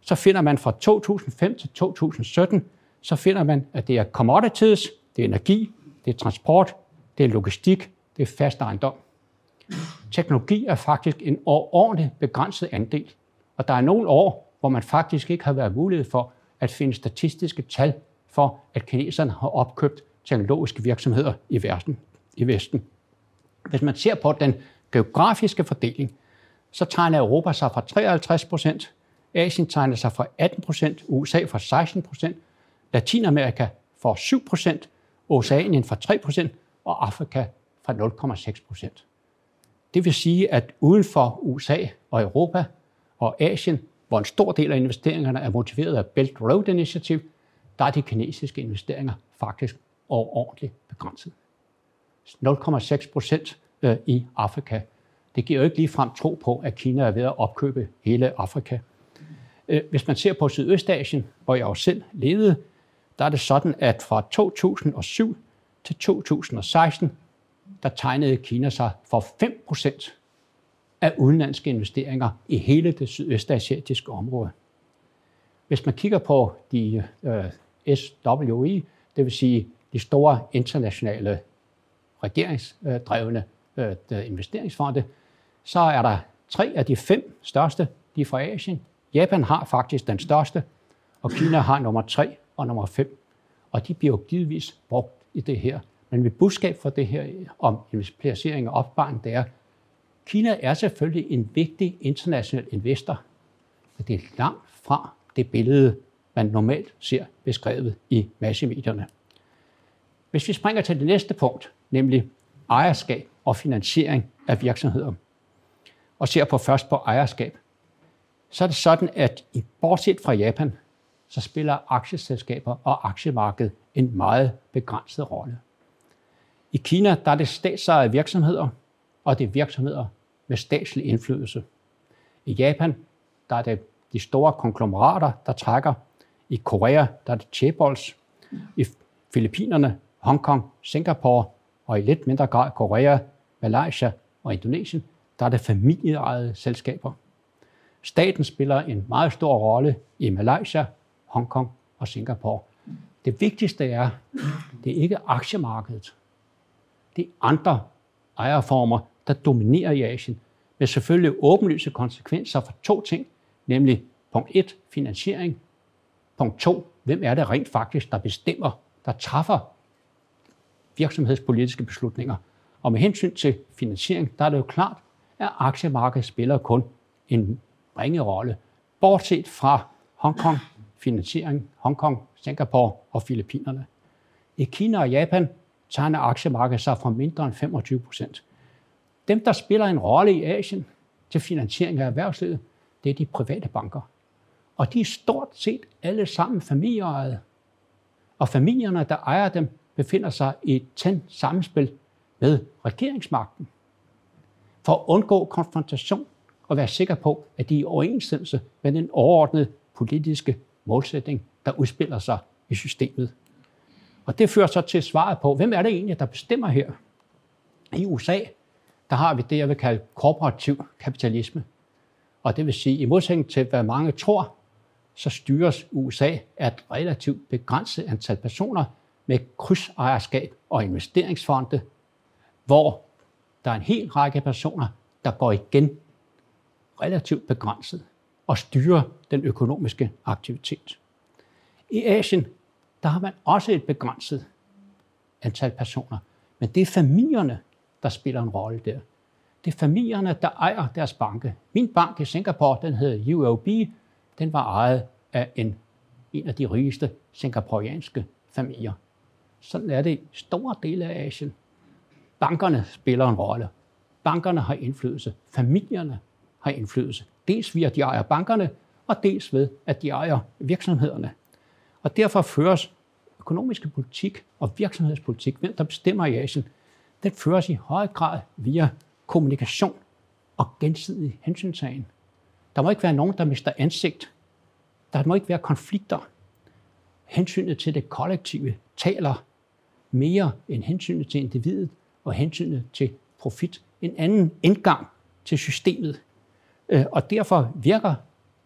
så finder man fra 2005 til 2017, så finder man, at det er commodities, det er energi, det er transport, det er logistik, det er fast ejendom. Teknologi er faktisk en overordentlig begrænset andel, og der er nogle år, hvor man faktisk ikke har været mulighed for at finde statistiske tal for, at kineserne har opkøbt teknologiske virksomheder i verden, i Vesten. Hvis man ser på den geografiske fordeling, så tegner Europa sig fra 53 procent, Asien tegner sig fra 18 procent, USA fra 16 procent, Latinamerika fra 7 procent, Oceanien fra 3 procent og Afrika fra 0,6 procent. Det vil sige, at uden for USA og Europa og Asien, hvor en stor del af investeringerne er motiveret af Belt Road Initiative, der er de kinesiske investeringer faktisk overordentligt begrænset. 0,6 procent øh, i Afrika. Det giver jo ikke ligefrem tro på, at Kina er ved at opkøbe hele Afrika. Øh, hvis man ser på Sydøstasien, hvor jeg jo selv levede, der er det sådan, at fra 2007 til 2016, der tegnede Kina sig for 5% af udenlandske investeringer i hele det sydøstasiatiske område. Hvis man kigger på de øh, SWI, det vil sige de store internationale regeringsdrevne øh, investeringsfonde, så er der tre af de fem største, de er fra Asien. Japan har faktisk den største, og Kina har nummer tre og nummer fem. Og de bliver jo givetvis brugt i det her. Men mit budskab for det her om placering og opsparing, det er, Kina er selvfølgelig en vigtig international investor, men det er langt fra det billede, man normalt ser beskrevet i massemedierne. Hvis vi springer til det næste punkt, nemlig ejerskab og finansiering af virksomheder, og ser på først på ejerskab, så er det sådan, at i bortset fra Japan, så spiller aktieselskaber og aktiemarkedet en meget begrænset rolle. I Kina der er det statsejede virksomheder, og det er virksomheder med statslig indflydelse. I Japan der er det de store konglomerater, der trækker. I Korea der er det chaebols. I Filippinerne, Hongkong, Singapore og i lidt mindre grad Korea, Malaysia og Indonesien, der er det familieejede selskaber. Staten spiller en meget stor rolle i Malaysia, Hongkong og Singapore. Det vigtigste er, det er ikke aktiemarkedet. Det er andre ejerformer, der dominerer i Asien, med selvfølgelig åbenlyse konsekvenser for to ting, nemlig punkt 1, finansiering, punkt 2, hvem er det rent faktisk, der bestemmer, der træffer virksomhedspolitiske beslutninger. Og med hensyn til finansiering, der er det jo klart, at aktiemarkedet spiller kun en ringe rolle, bortset fra Hongkong, finansiering, Hongkong, Singapore og Filippinerne. I Kina og Japan tegner aktiemarkedet sig fra mindre end 25 procent. Dem, der spiller en rolle i Asien til finansiering af erhvervslivet, det er de private banker. Og de er stort set alle sammen familieejede. Og familierne, der ejer dem, befinder sig i et tændt samspil med regeringsmagten. For at undgå konfrontation og være sikker på, at de er i overensstemmelse med den overordnede politiske målsætning, der udspiller sig i systemet. Og det fører så til svaret på, hvem er det egentlig, der bestemmer her? I USA, der har vi det, jeg vil kalde korporativ kapitalisme. Og det vil sige, i modsætning til, hvad mange tror, så styres USA af et relativt begrænset antal personer med krydsejerskab og investeringsfonde, hvor der er en hel række personer, der går igen relativt begrænset og styrer den økonomiske aktivitet. I Asien, der har man også et begrænset antal personer, men det er familierne, der spiller en rolle der. Det er familierne, der ejer deres banke. Min bank i Singapore, den hedder UOB, den var ejet af en, en af de rigeste singaporeanske familier. Sådan er det i store dele af Asien. Bankerne spiller en rolle. Bankerne har indflydelse. Familierne har indflydelse. Dels via, at de ejer bankerne, og dels ved, at de ejer virksomhederne. Og derfor føres økonomiske politik og virksomhedspolitik, hvem der bestemmer i Asien, den føres i høj grad via kommunikation og gensidig hensyntagen. Der må ikke være nogen, der mister ansigt. Der må ikke være konflikter. Hensynet til det kollektive taler mere end hensynet til individet og hensynet til profit. En anden indgang til systemet. Øh, og derfor virker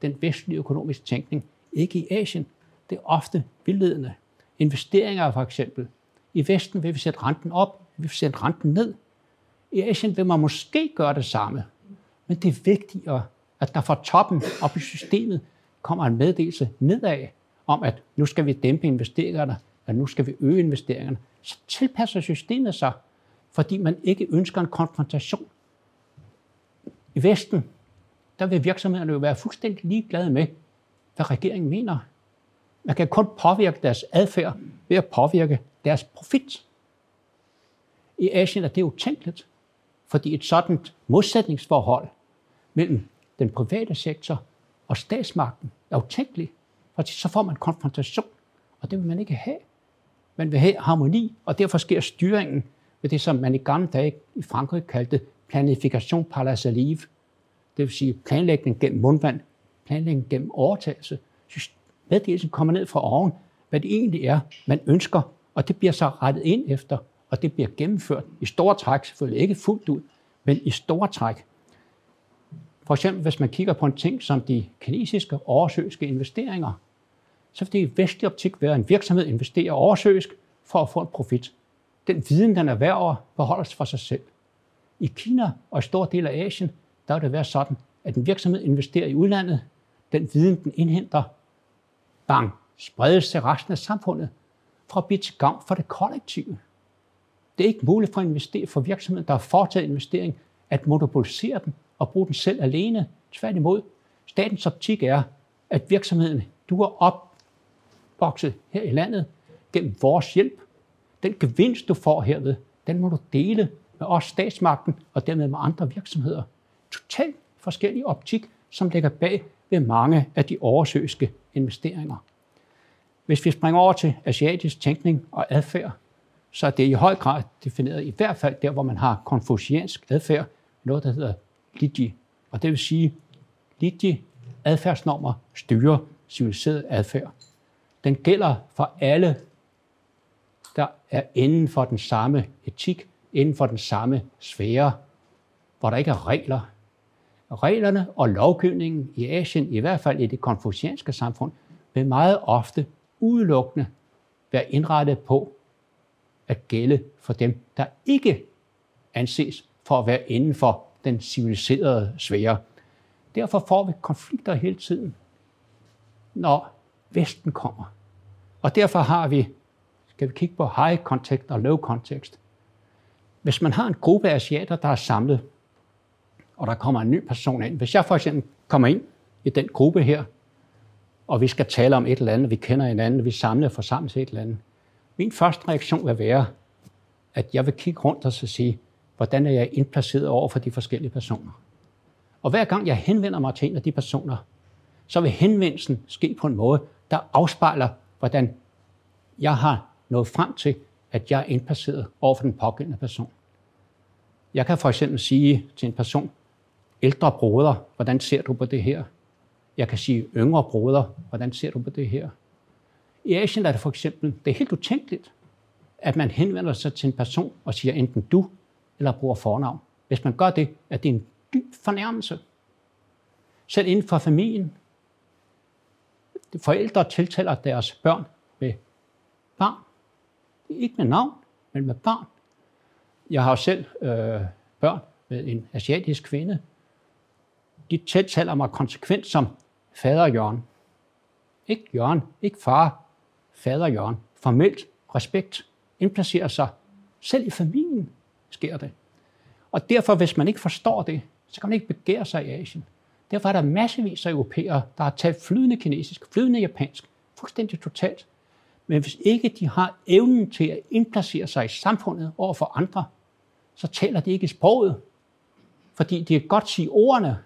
den vestlige økonomiske tænkning ikke i Asien. Det er ofte vildledende. Investeringer for eksempel. I Vesten vil vi sætte renten op, vi vil sætte renten ned. I Asien vil man måske gøre det samme. Men det er vigtigere, at der fra toppen op i systemet kommer en meddelelse nedad om, at nu skal vi dæmpe investeringerne, at nu skal vi øge investeringerne. Så tilpasser systemet sig, fordi man ikke ønsker en konfrontation. I Vesten, der vil virksomhederne jo være fuldstændig ligeglade med, hvad regeringen mener. Man kan kun påvirke deres adfærd ved at påvirke deres profit. I Asien er det utænkeligt, fordi et sådan modsætningsforhold mellem den private sektor og statsmagten er utænkeligt, fordi så får man konfrontation, og det vil man ikke have. Man vil have harmoni, og derfor sker styringen ved det, som man i gamle dage i Frankrig kaldte planifikation par la salive. Det vil sige planlægning gennem mundvand, planlægning gennem overtagelse. Meddelelsen kommer ned fra oven, hvad det egentlig er, man ønsker, og det bliver så rettet ind efter og det bliver gennemført i store træk, selvfølgelig ikke fuldt ud, men i store træk. For eksempel, hvis man kigger på en ting som de kinesiske oversøiske investeringer, så vil det i vestlig optik være, at en virksomhed investerer oversøisk for at få en profit. Den viden, den erhverver, beholder sig for sig selv. I Kina og i store dele af Asien, der vil det være sådan, at en virksomhed investerer i udlandet, den viden, den indhenter, bang, spredes til resten af samfundet for at blive til gavn for det kollektive. Det er ikke muligt for, investere, for virksomheden, der har foretaget investering, at monopolisere den og bruge den selv alene. Tværtimod, statens optik er, at virksomheden, du er opvokset her i landet gennem vores hjælp. Den gevinst, du får herved, den må du dele med os statsmagten og dermed med andre virksomheder. Totalt forskellig optik, som ligger bag ved mange af de oversøiske investeringer. Hvis vi springer over til asiatisk tænkning og adfærd, så er det i høj grad defineret, i hvert fald der, hvor man har konfuciansk adfærd, noget, der hedder Liji. Og det vil sige, Liji adfærdsnormer styrer civiliseret adfærd. Den gælder for alle, der er inden for den samme etik, inden for den samme sfære, hvor der ikke er regler. Reglerne og lovgivningen i Asien, i hvert fald i det konfucianske samfund, vil meget ofte udelukkende være indrettet på at gælde for dem, der ikke anses for at være inden for den civiliserede sfære. Derfor får vi konflikter hele tiden, når Vesten kommer. Og derfor har vi, skal vi kigge på high context og low context. Hvis man har en gruppe af asiater, der er samlet, og der kommer en ny person ind. Hvis jeg for eksempel kommer ind i den gruppe her, og vi skal tale om et eller andet, vi kender hinanden, vi samler for sammen til et eller andet. Min første reaktion vil være, at jeg vil kigge rundt og så sige, hvordan er jeg indplaceret over for de forskellige personer. Og hver gang jeg henvender mig til en af de personer, så vil henvendelsen ske på en måde, der afspejler, hvordan jeg har nået frem til, at jeg er indplaceret over for den pågældende person. Jeg kan for eksempel sige til en person, ældre broder, hvordan ser du på det her? Jeg kan sige yngre broder, hvordan ser du på det her? I Asien er det for eksempel, det er helt utænkeligt, at man henvender sig til en person og siger enten du eller bruger fornavn. Hvis man gør det, er det en dyb fornærmelse. Selv inden for familien. Forældre tiltaler deres børn med barn. Ikke med navn, men med barn. Jeg har selv øh, børn med en asiatisk kvinde. De tiltaler mig konsekvent som fader Jørgen. Ikke Jørgen, ikke far, fader Jørgen. Formelt respekt indplacerer sig. Selv i familien sker det. Og derfor, hvis man ikke forstår det, så kan man ikke begære sig i Asien. Derfor er der massevis af europæere, der har talt flydende kinesisk, flydende japansk, fuldstændig totalt. Men hvis ikke de har evnen til at indplacere sig i samfundet over for andre, så taler de ikke sproget. Fordi de kan godt sige ordene,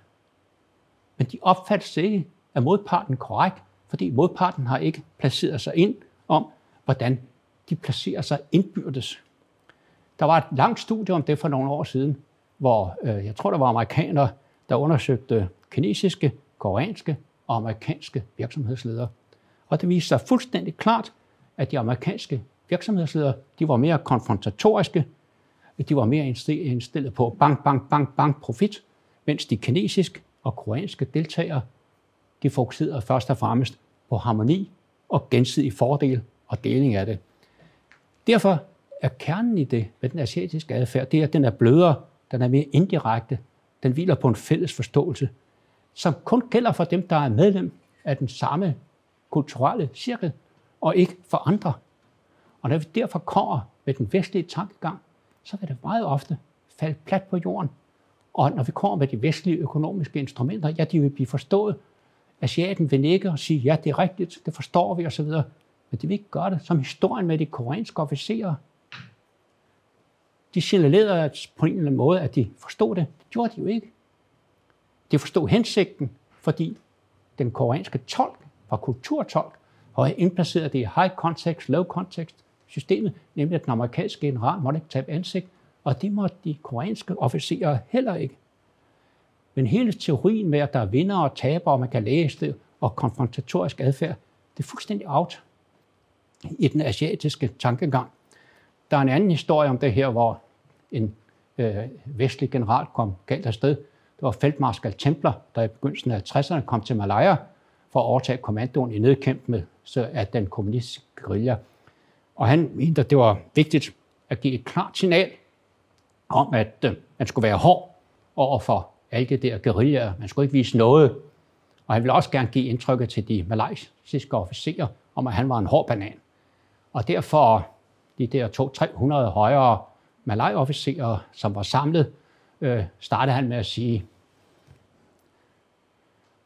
men de opfattes ikke af modparten korrekt, fordi modparten har ikke placeret sig ind om, hvordan de placerer sig indbyrdes. Der var et langt studie om det for nogle år siden, hvor øh, jeg tror, der var amerikanere, der undersøgte kinesiske, koreanske og amerikanske virksomhedsledere. Og det viste sig fuldstændig klart, at de amerikanske virksomhedsledere, de var mere konfrontatoriske, de var mere indstillet på bank, bank, bank, bank profit, mens de kinesiske og koreanske deltagere, de fokuserede først og fremmest på harmoni og gensidig fordel og deling af det. Derfor er kernen i det med den asiatiske adfærd, det er, at den er blødere, den er mere indirekte, den hviler på en fælles forståelse, som kun gælder for dem, der er medlem af den samme kulturelle cirkel, og ikke for andre. Og når vi derfor kommer med den vestlige tankegang, så vil det meget ofte falde plat på jorden. Og når vi kommer med de vestlige økonomiske instrumenter, ja, de vil blive forstået. Asiaten vil nikke og sige, ja, det er rigtigt, det forstår vi osv. Men de vil ikke gøre det, som historien med de koreanske officerer. De signalerede på en eller anden måde, at de forstod det. Det gjorde de jo ikke. De forstod hensigten, fordi den koreanske tolk var kulturtolk, og havde indplaceret det i high context, low context systemet, nemlig at den amerikanske general måtte ikke tabe ansigt, og det måtte de koreanske officerer heller ikke. Men hele teorien med, at der er vinder og taber, og man kan læse det, og konfrontatorisk adfærd, det er fuldstændig out i den asiatiske tankegang. Der er en anden historie om det her, hvor en øh, vestlig general kom galt afsted. Det var feltmarskal Templer, der i begyndelsen af 60'erne kom til Malaya for at overtage kommandoen i nedkæmpelse af den kommunistiske guerilla. Og han mente, at det var vigtigt at give et klart signal om, at øh, man skulle være hård over for alle de der guerillaer. Man skulle ikke vise noget. Og han ville også gerne give indtrykket til de malaysiske officerer om, at han var en hård banan. Og derfor de der 200-300 højere malaj-officerer, som var samlet, øh, startede han med at sige,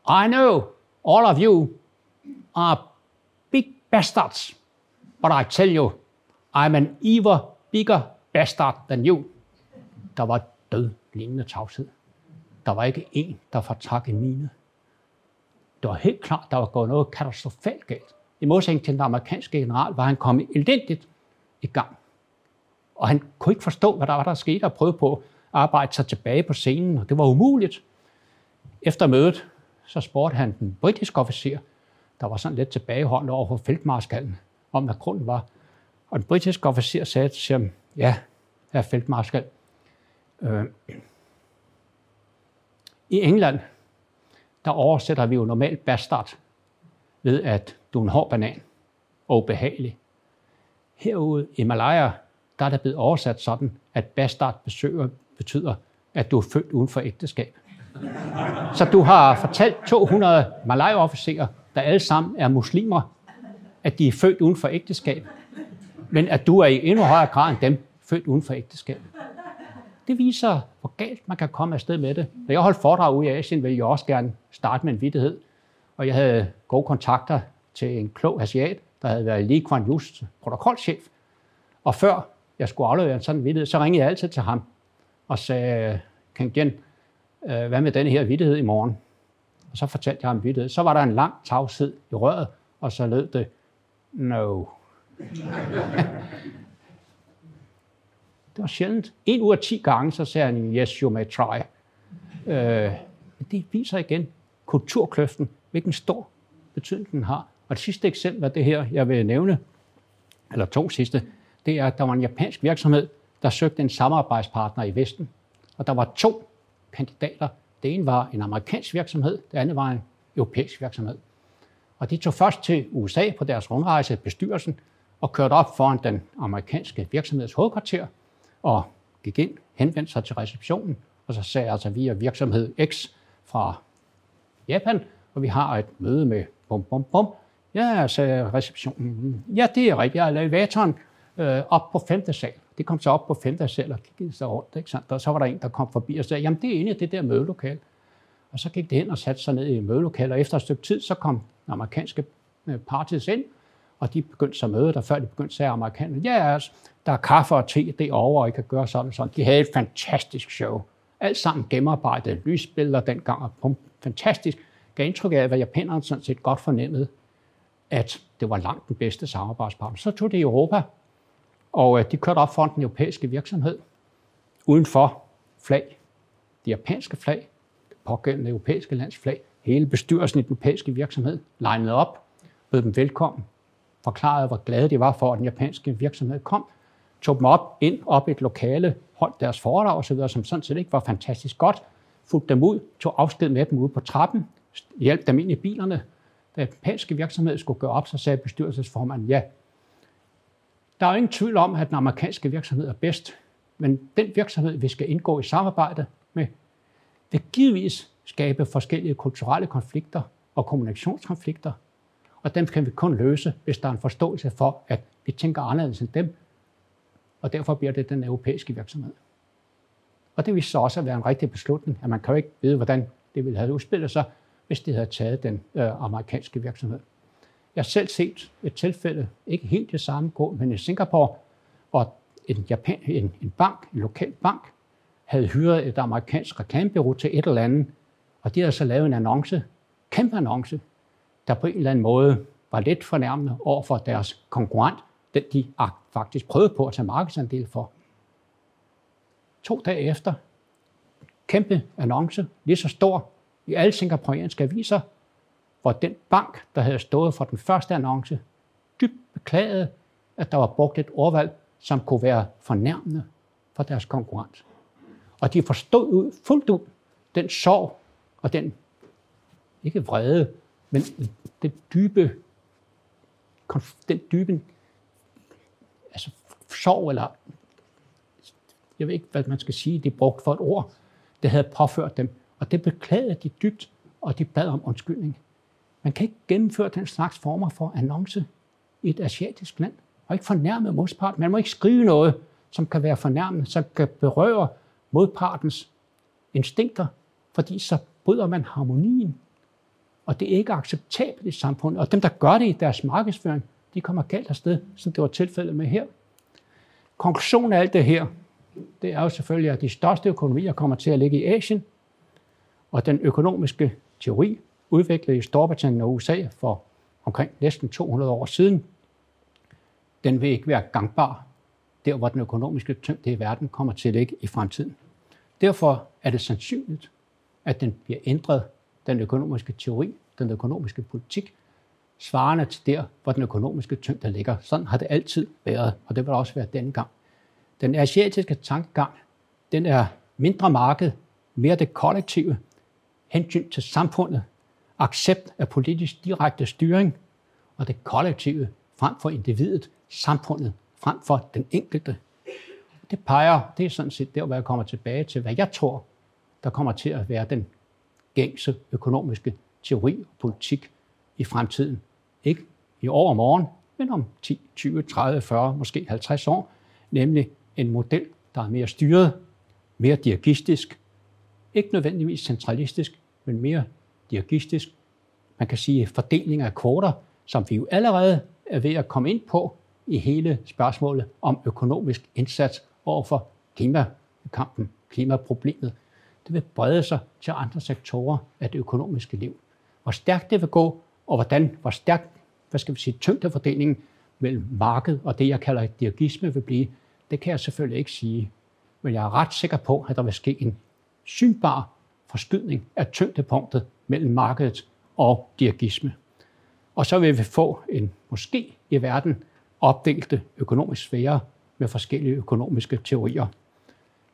I know all of you are big bastards, but I tell you, I'm an even bigger bastard than you. Der var død lignende tavshed. Der var ikke en, der fortrak en mine. Det var helt klart, der var gået noget katastrofalt galt. I modsætning til den amerikanske general var han kommet elendigt i gang. Og han kunne ikke forstå, hvad der var, der skete, og prøvede på at arbejde sig tilbage på scenen, og det var umuligt. Efter mødet, så spurgte han den britiske officer, der var sådan lidt tilbageholdt over for feltmarskallen, om hvad grunden var. Og den britiske officer sagde til ham, ja, herre feltmarskal, øh, i England, der oversætter vi jo normalt bastard ved, at du er en hård banan og ubehagelig. Herude i Malaya, der er det blevet oversat sådan, at bastard besøger betyder, at du er født uden for ægteskab. Så du har fortalt 200 malaj-officerer, der alle sammen er muslimer, at de er født uden for ægteskab, men at du er i endnu højere grad end dem født uden for ægteskab. Det viser, hvor galt man kan komme afsted med det. Når jeg holdt foredrag ude i Asien, ville jeg også gerne starte med en vittighed. Og jeg havde gode kontakter til en klog asiat, der havde været Lee Kuan Yews protokolchef. Og før jeg skulle aflevere en sådan vittighed, så ringede jeg altid til ham og sagde, Kang Jen, øh, hvad med den her vittighed i morgen? Og så fortalte jeg ham vittighed. Så var der en lang tavshed i røret, og så lød det, no. det var sjældent. En ud af ti gange, så sagde han, yes, you may try. Øh, det viser igen kulturkløften, hvilken stor betydning den har. Og det sidste eksempel er det her, jeg vil nævne, eller to sidste, det er, at der var en japansk virksomhed, der søgte en samarbejdspartner i Vesten. Og der var to kandidater. Det ene var en amerikansk virksomhed, det andet var en europæisk virksomhed. Og de tog først til USA på deres rundrejse, bestyrelsen, og kørte op foran den amerikanske virksomheds hovedkvarter, og gik ind, henvendte sig til receptionen, og så sagde altså, vi er virksomhed X fra Japan, og vi har et møde med bum, bum, bum. Ja, sagde receptionen. Ja, det er rigtigt. Jeg er elevatoren øh, op på femte sal. Det kom så op på femte sal og kiggede sig rundt. Ikke sandt? Og så var der en, der kom forbi og sagde, jamen det er inde i det der mødelokale. Og så gik det hen og satte sig ned i mødelokalet, og efter et stykke tid, så kom den amerikanske øh, ind, og de begyndte så at møde der, før de begyndte, at sige amerikanerne, ja, altså, der er kaffe og te derovre, og I kan gøre sådan og sådan. De havde et fantastisk show. Alt sammen gennemarbejdet, lysbilleder dengang, og pum, fantastisk. Gav indtryk af, hvad japanerne sådan set godt fornemmede, at det var langt den bedste samarbejdspartner. Så tog det i Europa, og øh, de kørte op foran den europæiske virksomhed, udenfor flag, det japanske flag, det pågældende europæiske lands flag, hele bestyrelsen i den europæiske virksomhed, legnede op, bød dem velkommen, forklarede, hvor glade de var for, at den japanske virksomhed kom, tog dem op, ind op i et lokale, holdt deres foredrag osv., som sådan set ikke var fantastisk godt, fulgte dem ud, tog afsked med dem ude på trappen, hjalp dem ind i bilerne. Da den japanske virksomhed skulle gøre op, så sagde bestyrelsesformanden, ja, der er ingen tvivl om, at den amerikanske virksomhed er bedst, men den virksomhed, vi skal indgå i samarbejde med, vil givetvis skabe forskellige kulturelle konflikter og kommunikationskonflikter, og dem kan vi kun løse, hvis der er en forståelse for, at vi tænker anderledes end dem, og derfor bliver det den europæiske virksomhed. Og det viste så også at være en rigtig beslutning, at man kan jo ikke vide, hvordan det ville have udspillet sig, hvis det havde taget den øh, amerikanske virksomhed. Jeg har selv set et tilfælde, ikke helt det samme gå, men i Singapore, hvor en, Japan, en, en bank, en lokal bank, havde hyret et amerikansk reklamebureau til et eller andet, og de havde så lavet en annonce, kæmpe annonce, der på en eller anden måde var lidt fornærmende over for deres konkurrent, den de faktisk prøvede på at tage markedsandel for. To dage efter, kæmpe annonce, lige så stor i alle singaporeanske aviser, hvor den bank, der havde stået for den første annonce, dybt beklagede, at der var brugt et ordvalg, som kunne være fornærmende for deres konkurrent. Og de forstod ud, fuldt ud den sorg og den, ikke vrede, men den dybe, den dybe altså sorg, eller jeg ved ikke, hvad man skal sige, det brugt for et ord, det havde påført dem. Og det beklagede de dybt, og de bad om undskyldning. Man kan ikke gennemføre den slags former for annonce i et asiatisk land, og ikke fornærme modparten. Man må ikke skrive noget, som kan være fornærmende, som kan berøre modpartens instinkter, fordi så bryder man harmonien. Og det er ikke acceptabelt i samfundet. Og dem, der gør det i deres markedsføring, de kommer galt afsted, som det var tilfældet med her. Konklusionen af alt det her, det er jo selvfølgelig, at de største økonomier kommer til at ligge i Asien, og den økonomiske teori, udviklet i Storbritannien og USA for omkring næsten 200 år siden, den vil ikke være gangbar der, hvor den økonomiske tyngde i verden kommer til at ligge i fremtiden. Derfor er det sandsynligt, at den bliver ændret, den økonomiske teori, den økonomiske politik, svarende til der, hvor den økonomiske tyngde ligger. Sådan har det altid været, og det vil også være denne gang. Den asiatiske tankegang, den er mindre marked, mere det kollektive, hensyn til samfundet, accept af politisk direkte styring, og det kollektive frem for individet, samfundet frem for den enkelte. Det peger, det er sådan set der, hvor jeg kommer tilbage til, hvad jeg tror, der kommer til at være den gængse økonomiske teori og politik i fremtiden. Ikke i år og morgen, men om 10, 20, 30, 40, måske 50 år, nemlig en model, der er mere styret, mere dirigistisk, ikke nødvendigvis centralistisk, men mere dirigistisk. Man kan sige fordeling af kvoter, som vi jo allerede er ved at komme ind på i hele spørgsmålet om økonomisk indsats overfor klimakampen, klimaproblemet. Det vil brede sig til andre sektorer af det økonomiske liv. Hvor stærkt det vil gå, og hvordan, hvor stærkt, hvad skal vi sige, tyngdefordelingen mellem marked og det, jeg kalder diagisme vil blive, det kan jeg selvfølgelig ikke sige. Men jeg er ret sikker på, at der vil ske en synbar forskydning af tyngdepunktet mellem markedet og diagisme. Og så vil vi få en måske i verden opdelte økonomisk sfære med forskellige økonomiske teorier.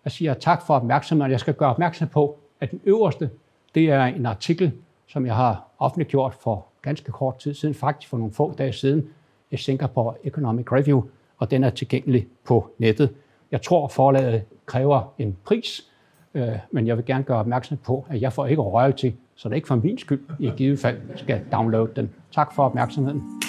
Jeg siger tak for opmærksomheden. Jeg skal gøre opmærksom på, at den øverste, det er en artikel, som jeg har offentliggjort for ganske kort tid siden, faktisk for nogle få dage siden, i Singapore Economic Review, og den er tilgængelig på nettet. Jeg tror, forlaget kræver en pris, øh, men jeg vil gerne gøre opmærksom på, at jeg får ikke royalty, så det er ikke for min skyld, i givet fald skal downloade den. Tak for opmærksomheden.